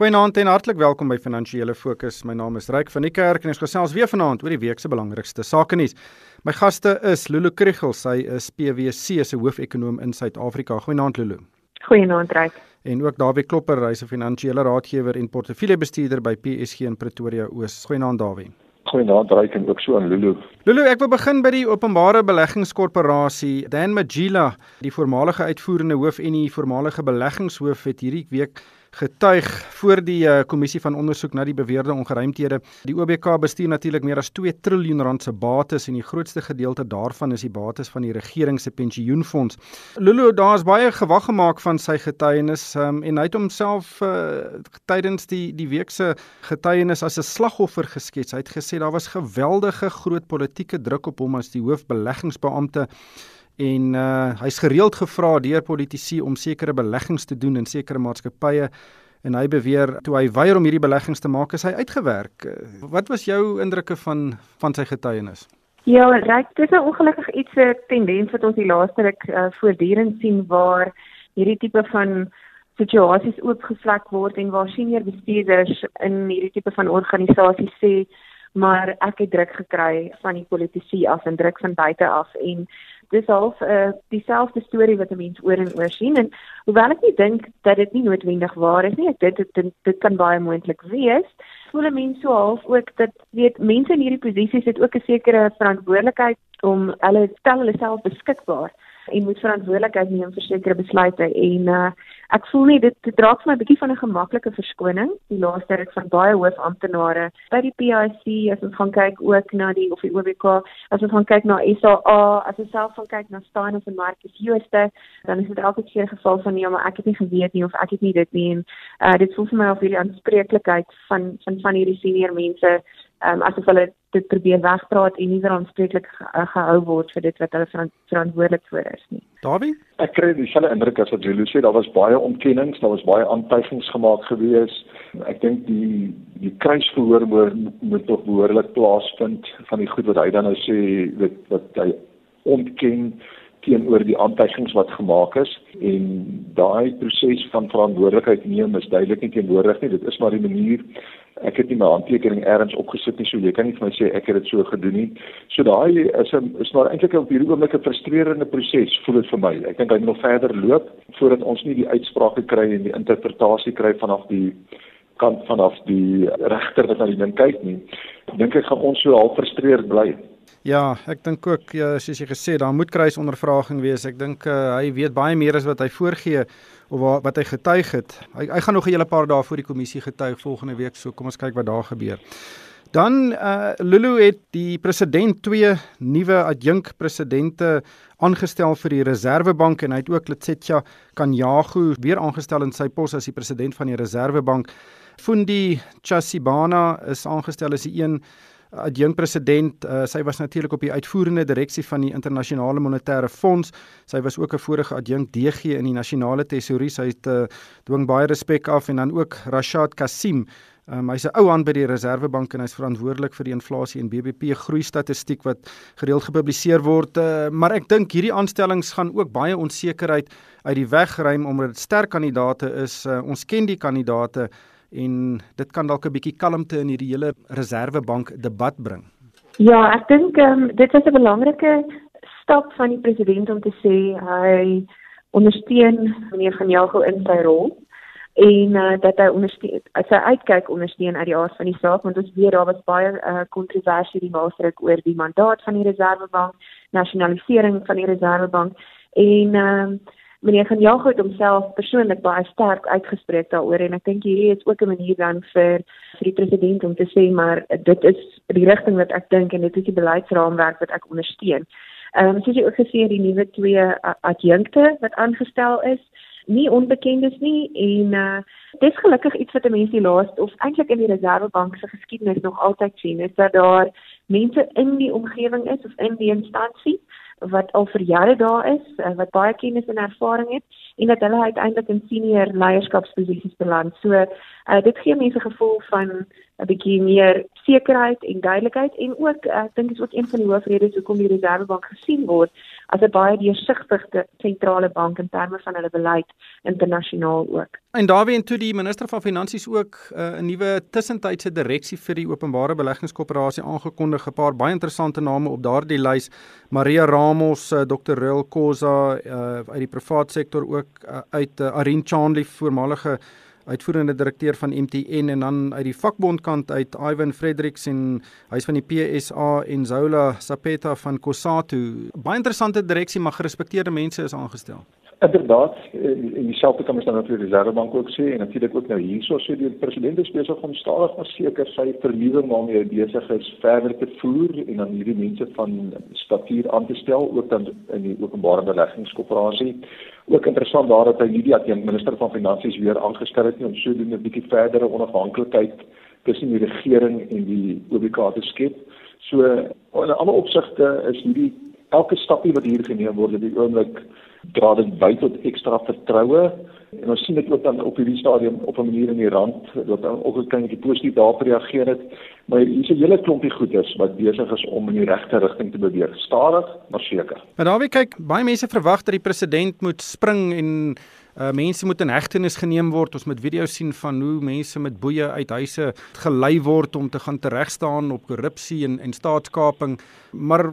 Goeienaand en hartlik welkom by Finansiële Fokus. My naam is Ryk van die Kerk en ons gesels weer vanaand oor die week se belangrikste sake nuus. My gaste is Lulu Kriel, sy is PwC se hoofekonoom in Suid-Afrika. Goeienaand Lulu. Goeienaand Ryk. En ook Dawie Klopper, hy is 'n finansiële raadgewer en portefeuljebestuurder by PSG in Pretoria Oos. Goeienaand Dawie. Goeienaand Ryk en ook so aan Lulu. Lulu, ek wil begin by die Openbare Beleggingskorporasie. Dan Magila, die voormalige uitvoerende hoof en die voormalige beleggingshoof het hierdie week getuig voor die uh, kommissie van ondersoek na die beweerde ongeruimthede. Die OBK bestuur natuurlik meer as 2 trilljoen rand se bates en die grootste gedeelte daarvan is die bates van die regering se pensioenfonds. Lulu, daar's baie gewag gemaak van sy getuienis um, en hy het homself uh, tydens die die week se getuienis as 'n slagoffer geskets. Hy het gesê daar was geweldige groot politieke druk op hom as die hoofbeleggingsbeampte en uh, hy's gereeld gevra deur politici om sekere beleggings te doen in sekere maatskappye en hy beweer toe hy weier om hierdie beleggings te maak is hy uitgewerk. Uh, wat was jou indrukke van van sy getuienis? Ja, reg, dit is 'n ongelukkig iets 'n tendens wat ons die laaste ruk uh, voortdurend sien waar hierdie tipe van situasies oopgevlek word en waar senior bestuurders in hierdie tipe van organisasies sê maar ek het druk gekry van die politici af en druk van buite af en dis half uh, dieselfde storie wat 'n mens oor en oor sien en hoewel ek nie dink dat dit nie noodwendig waar is nie, ek dit dit, dit kan baie moontlik wees. Voel mense so half ook dat weet mense in hierdie posisies het ook 'n sekere verantwoordelikheid om hulle stel hulle self beskikbaar en moet verantwoordelikheid neem vir sekere besluite en uh, ek voel nie dit, dit draak vir my 'n bietjie van 'n gemaklike verskoning. Die laaste ruk van baie hoof amptenare by die PIC as ons gaan kyk ook na die of die OBK as ons gaan kyk na SAA as ons self gaan kyk na Stein of Marcus Jooste dan is dit elke keer geval van nee maar ek het nie geweet nie of ek het nie dit nie. En uh, dit voel vir my of hierdie aanspreeklikheid van van van hierdie senior mense um, asof hulle dit probeer wegpraat en nie verantwoordelik ge gehou word vir dit wat hulle verant verantwoordelik vir is nie. Dawie, ek kry dieselfde indruk as wat Julie sê, daar was baie ontkennings, daar was baie aantuigings gemaak gewees. Ek dink die die kruisverhoor moet, moet nog behoorlik plaasvind van die goed wat hy dan nou sê wat wat hy ontken teenoor die aantuigings wat gemaak is en daai proses van verantwoordelikheid neem is duidelik nie teenwoordig nie dit is maar die manier ek het nie my handtekening elders opgesit nie so jy kan nie vir my sê ek het dit so gedoen nie. So daai is 'n is maar eintlik op hierdie oomblik 'n frustrerende proses voel dit vir my. Ek dink hy moet nog verder loop voordat ons nie die uitsprake kry en die interpretasie kry vanaf die kant vanaf die regter wat na die ding kyk nie. Dink ek gaan ons so half frustreerd bly Ja, ek dink ook ja, soos jy gesê, daar moet kruisondervraging wees. Ek dink uh, hy weet baie meer as wat hy voorgee of wat, wat hy getuig het. Hy hy gaan nog 'n hele paar dae voor die kommissie getuig volgende week, so kom ons kyk wat daar gebeur. Dan uh Lulu het die president twee nuwe adjunk presidente aangestel vir die Reserwebank en hy het ook Letsetja Kanyagu weer aangestel in sy pos as die president van die Reserwebank. Fundi Chasibana is aangestel as die een adjunk president. Uh, sy was natuurlik op die uitvoerende direksie van die internasionale monetêre fonds. Sy was ook 'n vorige adjunk DG in die nasionale tesourie. Sy het uh, dwing baie respek af en dan ook Rashad Kasim. Um, hy's 'n ou aan by die Reserwebank en hy's verantwoordelik vir die inflasie en BBP groei statistiek wat gereeld gepubliseer word. Uh, maar ek dink hierdie aanstellings gaan ook baie onsekerheid uit die weg ruim omdat dit sterk kandidaate is. Uh, ons ken die kandidaate en dit kan dalk 'n bietjie kalmte in hierdie hele Reserwebank debat bring. Ja, ek dink um, dit is 'n belangrike stap van die president om te sê hy ondersteun meneer Van Jago in sy rol en uh, dat hy ondersteun as hy uitkyk ondersteun uit die aard van die saak want ons weet daar was baie uh, kontroversie die maatstryk oor die mandaat van die Reserwebank, nasionalisering van die Reserwebank en uh, meneer Van Jaag het homself persoonlik baie sterk uitgespreek daaroor en ek dink hierdie is ook 'n manier dan vir vir die president om te sê maar dit is die rigting wat ek dink en dit is die beleidsraamwerk wat ek ondersteun. Ehm um, soos jy ook gesê het die nuwe twee adjunkte wat aangestel is nie onbekendes nie en uh dis gelukkig iets wat mense die laaste of eintlik in die Reservebank se geskiedenis nog altyd sien is dat daar mense in die omgewing is of in die instansie wat al vir jare daar is, eh, wat baie kennis en ervaring het en dat hulle uiteindelik in senior leierskapsposisies beland. So uh, dit gee mense gevoel van 'n bietjie meer sekerheid en duidelikheid en ook uh, ek dink is ook een van die hoofredes hoekom die Reservebank gesien word as 'n baie deursigtige sentrale bank in terme van hulle beleid internasionaal ook. En daarin toe die minister van finansies ook uh, 'n nuwe tussentydse direksie vir die openbare beleggingskoöperasie aangekondig, 'n paar baie interessante name op daardie lys. Maria Ramos, uh, Dr. Rel Khoza uh, uit die privaat sektor ook uh, uit uh, Arin Chandley, voormalige uitvoerende direkteur van MTN en dan uit die vakbondkant uit Ivan Fredericks en hy's van die PSA en Zola Sapeta van Cosatu. Baie interessante direksie, maar gerespekteerde mense is aangestel. Inderdaad, en dieselfde kan ons dan natuurlik die Reservebank ook sê en natuurlik ook nou hierso sê die president is besig om stadig maar seker sy vernuwing waarmee hy besig is verder te voer en dan hierdie mense van statuur aan te stel ook dan in die openbare beleggingskoöperasie. Ook interessant daar dat hy hierdie adjunkt minister van finansies weer aangestel het om sodoende 'n bietjie verdere onafhanklikheid tussen die regering en die OBK te skep. So in alle opsigte is hierdie elke stapie wat hier geneem word op die oomblik dra dit by tot ekstra vertroue en ons sien dit ook dan op hierdie stadium op 'n manier in die rand dat ook 'n kleintjie positief daarop reageer het maar hier's 'n hele klompie goeders wat besig is om in die regte rigting te beweeg stadig maar seker. Maar daarby kyk baie mense verwag dat die president moet spring en Uh, mense moet in hegtenis geneem word. Ons moet video's sien van hoe mense met boeye uit huise gelei word om te gaan teregstaan op korrupsie en en staatskaping. Maar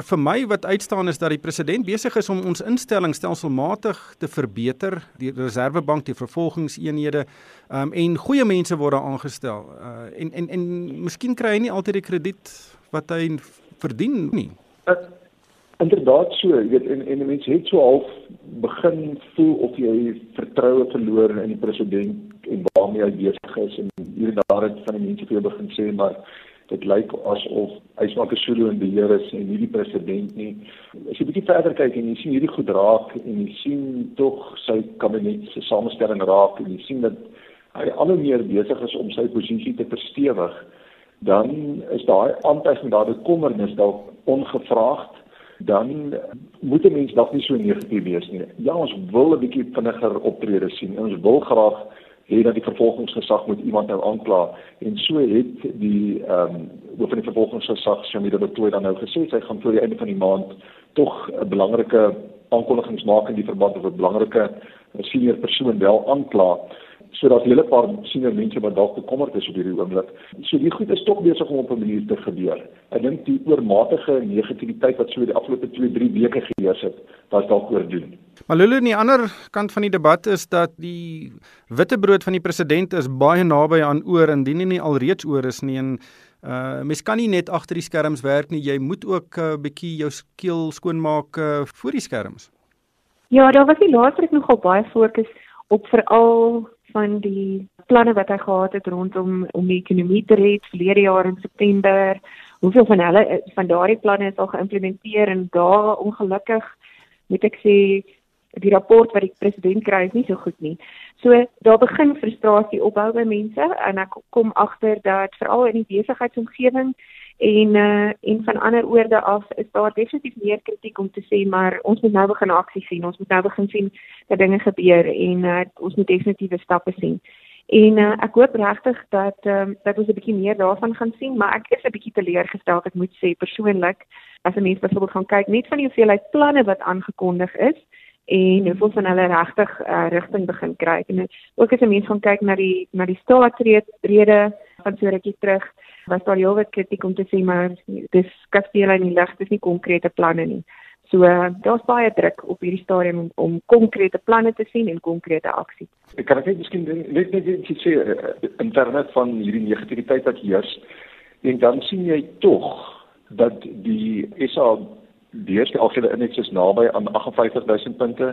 vir my wat uitstaan is dat die president besig is om ons instellings stelselmatig te verbeter, die Reserwebank, die vervolgingseenhede, um, en goeie mense word daar aangestel. Uh, en en en miskien kry hy nie altyd die krediet wat hy verdien nie. Uh, inderdaad so, jy weet en en mense het so half begin voel of jy vertroue verloor in die president en waarmee hy besig is en hier en daar het van die mense vir jou begin sê maar dit lyk asof Ysmaak Solo in beheer is en nie die president nie. As jy bietjie verder kyk en jy sien hierdie goed raak en jy sien tog sy kabinet se samestelling raak en jy sien dat hy al hoe meer besig is om sy posisie te verstewig, dan is daai aantuiging daar dat kommernis dalk ongevraagd dan moet 'n mens dalk nie so negatief wees nie. Ja, ons wil 'n bietjie vinniger optrede sien. Ons wil graag hê dat die vervolgingsgesag moet iemand nou aankla en so het die ehm um, hoof van die vervolgingsgesag Shamida Betoy dan nou gesê sy gaan voor die einde van die maand tog 'n belangrike aankondigings maak in die verband met 'n belangrike senior persoon wel aankla sodat hele paar senior mense wat dalk bekommerd is op hierdie oomblik. So die goed is tog besig om op 'n manier te gebeur. Ek dink die oormatige negativiteit wat so die afgelope 2-3 weke geheers het, was dalk oordoen. Maar Lulu aan die ander kant van die debat is dat die witbrood van die president is baie naby aan oor indien hy nie alreeds oor is nie en uh mens kan nie net agter die skerms werk nie, jy moet ook 'n uh, bietjie jou keel skoonmaak uh, voor die skerms. Ja, daar was die laaste ek nogal baie fokus op veral van die planne wat hy gehad het rondom om die ekonomie te red verlede jaar in September. Hoeveel van hulle van daardie planne is al geïmplementeer en daar ongelukkig moet ek sê die rapport wat die president kry is nie so goed nie. So daar begin frustrasie opbou by mense en ek kom agter dat veral in die besigheidsomgewing en uh, en van ander oorde af is daar definitief meer kritiek om te sê maar ons moet nou begin aksie sien. Ons moet nou begin sien dat dinge gebeur en uh, ons moet definitiewe stappe sien. En uh, ek hoop regtig dat um, dat ons 'n bietjie meer daarvan gaan sien maar ek is 'n bietjie teleurgesteld ek moet sê persoonlik as 'n mens byvoorbeeld gaan kyk net van die hoeveelheid planne wat aangekondig is en hoeveel van hulle regtig uh, rigting begin kry. En ook as 'n mens gaan kyk na die na die staatsrede van so rukkie terug was daar heelwat kritiek om te sê maar dis kastele in die lug, dis nie konkrete planne nie. So uh, daar's baie druk op hierdie stadium om, om konkrete planne te sien en konkrete aksie. Ek kan net miskien net net net sê uh, internet van hierdie negativiteit wat heers en dan sien jy tog dat die SA die eerste algehele indeks is naby aan 58000 punte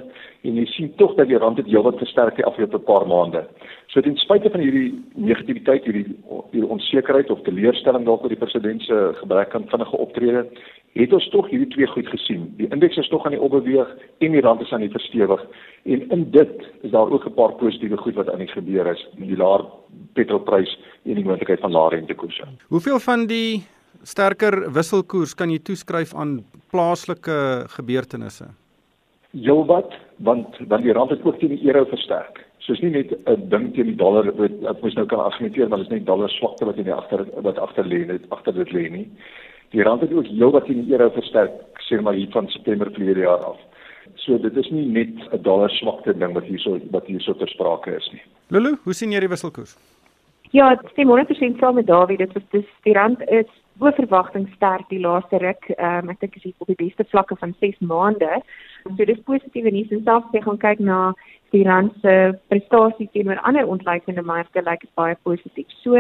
en jy sien tog dat die rand het heelwat versterk die afgelope paar maande. So ten spyte van hierdie negativiteit, hierdie hierdie onsekerheid of teleurstelling dalk oor die president se gebrek aan vinnige optrede, het ons tog hierdie twee goed gesien. Die indeks is tog aan die opbeweeg en die rand is aan die verstewig en in dit is daar ook 'n paar positiewe goed wat aan die gebeur is, die laer petrolprys en die moontlikheid van lae rentekoerse. Hoeveel van die sterker wisselkoers kan jy toeskryf aan plaaslike gebeurtenisse? Heelwat, want want die rand het ook teen die euro versterk. So is nie net 'n ding teen die dollar wat ek mos nou kan argumenteer, maar dit is net dollar swakte wat in die agter wat agter lê net agter dit lê nie. Die rand het ook heelwat teen die euro versterk, sê maar hier van September verlede jaar af. So dit is nie net 'n dollar swakte ding wat hierso wat hierso ter sprake is nie. Lulu, hoe sien jy die wisselkoers? Ja, dit stem 100% saam met Dawie. Dit is dis die rand is bo verwagting sterk die laaste ruk. Ehm um, ek dink is dit op die beste vlakke van 6 maande. So dis positief en nie selfs as jy gaan kyk na die rand se prestasie teenoor ander ontlikeende markte, lyk dit baie positief. So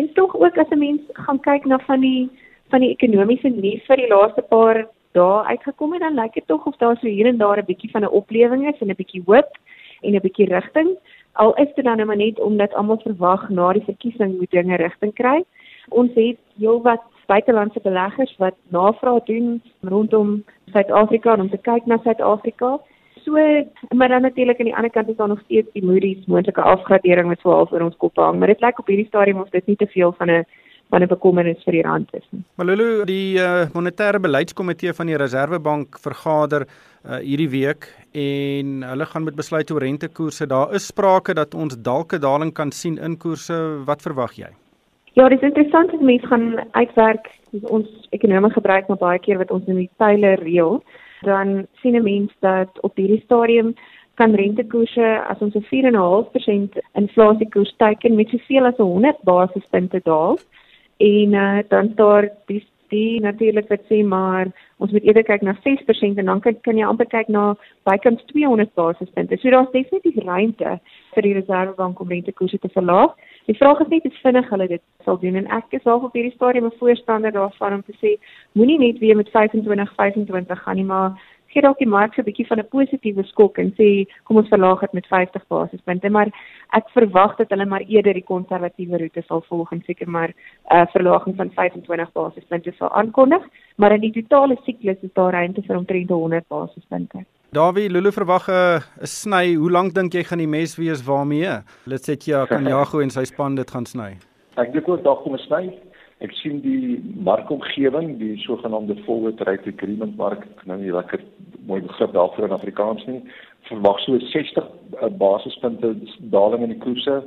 en tog ook as 'n mens gaan kyk na van die van die ekonomiese nuus vir die laaste paar dae uitgekom het, dan lyk dit tog of daar so hier en daar 'n bietjie van 'n oplewing is en 'n bietjie hoop en 'n bietjie rigting. Al is dit dan nou maar net omdat almal verwag na die verkiesing moet dinge rigting kry. Ons het heelwat buitelandse beleggers wat navraag doen rondom Suid-Afrika om te kyk na Suid-Afrika. So, maar dan natuurlik aan die ander kant is daar nog steeds die Moody's moontlike afgradering wat swaar oor ons kop hang, maar dit lyk op hierdie stadium of dit nie te veel van 'n van 'n bekommernis vir die rand is nie. Malulu, die uh, monetêre beleidskomitee van die Reserwebank vergader uh, hierdie week en hulle gaan met besluit oor rentekoerse. Daar is sprake dat ons dalk 'n daling kan sien in koerse. Wat verwag jy? Ja, dit is interessant as mens gaan uitwerk ons ekonome gebruik maar baie keer wat ons in die pile reël, dan sien 'n mens dat op hierdie stadium kan rentekoerse as ons 'n 4.5% inflasiekoers teiken met soveel as 100 basispunte daal. En uh, dan daar die die natuurlik wat sê maar ons moet eerder kyk na 6% en dan kan kan jy amper kyk na bykans 200 basispunte. So daar's definitief ruimte vir die Reserwebank om rentekoerse te verlaag. Die vraag is net hoe vinnig hulle dit sal doen en ek is half op hierdie stadium 'n voorstander daarvan om te sê moenie net weer met 25 25 gaan nie maar gee dalk die mark 'n bietjie van 'n positiewe skok en sê kom ons verlaag dit met 50 basispunte maar ek verwag dat hulle maar eerder die konservatiewe roete sal volg en seker maar 'n uh, verlaging van 25 basispunte sal aankondig maar in die totale siklus is daar ruimte vir omtrent 100 basispunte. Dawie Lulu verwag 'n sny. Hoe lank dink jy gaan die mes wees waarmee? Let's say ja, kan Jago en sy span dit gaan sny. Ek dink ook dalk kom 'n sny. Ek sien die markomgewing, die sogenaamde forward rate agreement mark, nou nie lekker mooi begrip daarvoor in Afrikaans nie. Verwag so 60 uh, basispunte daling in die koerse.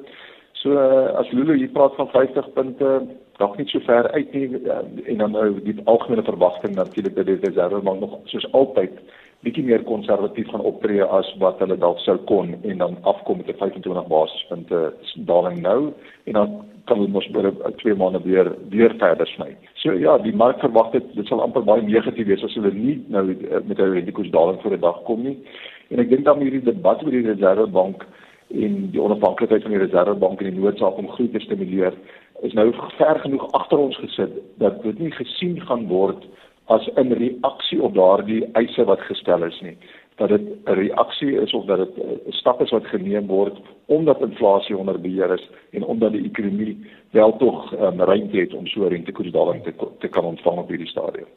So uh, as Lulu hier praat van 50 punte, dalk nie so ver uit nie uh, en dan nou die algemene verwagting natuurlik dat die reservebank nog soos altyd bietjie meer konservatief gaan optree as wat hulle dalk sou kon en dan afkom met 'n 25 basispunte daling nou en dan kan hulle mos oor 2 maande weer weer verder sny. So ja, die mark verwag dit dit sal amper baie negatief wees as hulle nie nou eh, met 'n rentekoers daling voor die dag kom nie. En ek dink dan hierdie debat oor die Reservebank en die onafhanklikheid van die Reservebank en die noodsaak om groei te stimuleer is nou ver genoeg agter ons gesit dat dit nie gesien gaan word as 'n reaksie op daardie eise wat gestel is nie dat dit 'n reaksie is of dat dit 'n stap is wat geneem word omdat inflasie onder beheer is en omdat die ekonomie wel tog um, ruimte het om so rentekoersdaling te te kan ontvang op hierdie stadium.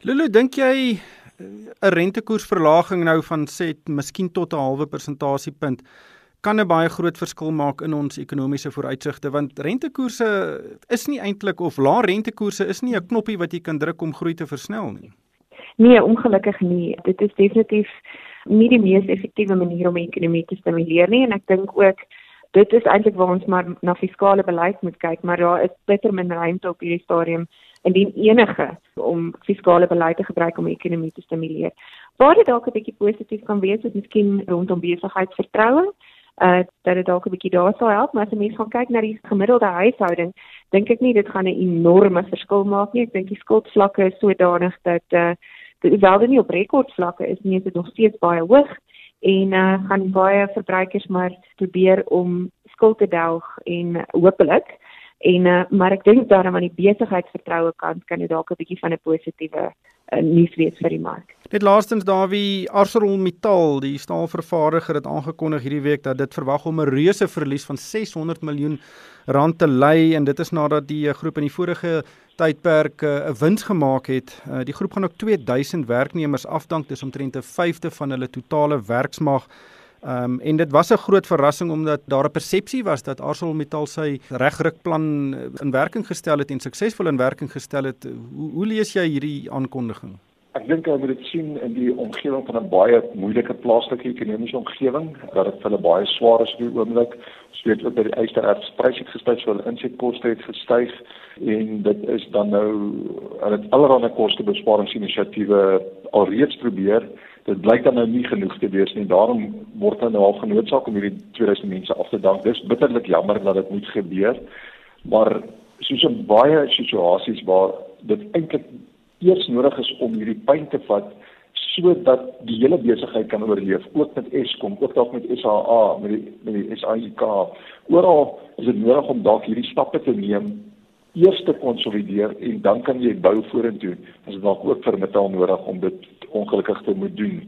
Lulu, dink jy 'n rentekoersverlaging nou van sê miskien tot 'n halwe persentasiepunt kan 'n baie groot verskil maak in ons ekonomiese vooruitsigte want rentekoerse is nie eintlik of lae rentekoerse is nie 'n knoppie wat jy kan druk om groei te versnel nie. Nee, ongelukkig nie. Dit is definitief nie die mees effektiewe manier om die ekonomie te stimuleer nie en ek dink ook dit is eintlik waar ons maar na fiskale beleid moet kyk, maar daar is bitter min ruimte op hierdie stadium indien enige om fiskale beleid te gebruik om die ekonomie te stimuleer. Waar dit dalk 'n bietjie positief kan wees, is miskien rondom besigheidsvertroue uh dat dit dalk 'n bietjie daar sou help, maar as jy mens gaan kyk na die gemiddelde huishouding, dink ek nie dit gaan 'n enorme verskil maak nie. Ek dink die skuldvlakke is sodanig dat uh dit wel nie op rekordvlakke is nie, dit is nog steeds baie hoog en uh gaan baie verbruikers maar probeer om skuld te delg en hopelik en uh, maar ek dink daarom aan die besigheidsvertroue kant kan dit dalk 'n bietjie van 'n positiewe uh, nuus wees vir die mark. Net laastens Dawie ArcelorMittal, die staalvervaardiger het aangekondig hierdie week dat dit verwag om 'n reuse verlies van 600 miljoen rand te ly en dit is nadat die groep in die vorige tydperk eh, 'n uh, wins gemaak het. Uh, die groep gaan ook 2000 werknemers afdank, dis omtrent 'n vyfde van hulle totale werksmag. Um, en dit was 'n groot verrassing omdat daar 'n persepsie was dat ArcelorMittal sy regrukplan in werking gestel het en suksesvol in werking gestel het. Hoe, hoe lees jy hierdie aankondiging? Ek dink hulle moet dit sien in die omgewing van 'n baie moeilike plaaslike ekonomiese omgewing dat dit vir hulle baie swaar is op die oomblik. Ons weet ook dat die eisterertspryse het gestyg, so hulle insetkoste het gestyg en dit is dan nou hulle het allerlei kostebesparingsinisiatiewe alreeds probeer. Dit blyk dan nou nie genoeg te wees nie. Daarom word hulle nou al genoodsaak om hierdie 2000 mense af te dank. Dis bitterlik jammer dat dit moet gebeur. Maar soos in baie situasies waar dit eintlik eers nodig is om hierdie pyn te vat sodat die hele besigheid kan oorleef, ook met Eskom, ook dalk met SAA, met die met die SAIK. Oral is dit nodig om dalk hierdie stappe te neem eers te konsolideer en dan kan jy bou vorentoe. Dit is dalk ook vir metal nodig om dit ongelukkig te moet doen.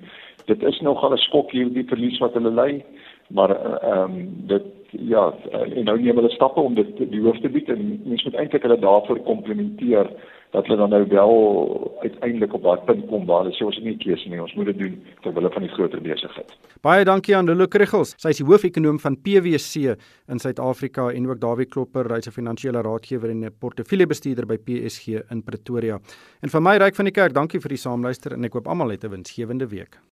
Dit is nogal 'n skok hierdie verlies wat hulle ly, maar eh, ehm um, dit ja, en nou neem hulle stappe om dit die hoof te bied en mense moet eintlik hulle daarvoor komplimenteer dat hulle dan nou wel uiteindelik op daai punt kom waar hulle sê ons het nie keuse nie, ons moet dit doen ter wille van die groter besigheid. Baie dankie aan Lulu Kriggels. Sy is die hoofekonoom van PwC in Suid-Afrika en ook Dawie Klopper, hy's 'n finansiële raadgewer en 'n portefeuljebestuurder by PSG in Pretoria. En vir my ryk van die kerk, dankie vir die saamluister en ek hoop almal het 'n winsgewende week.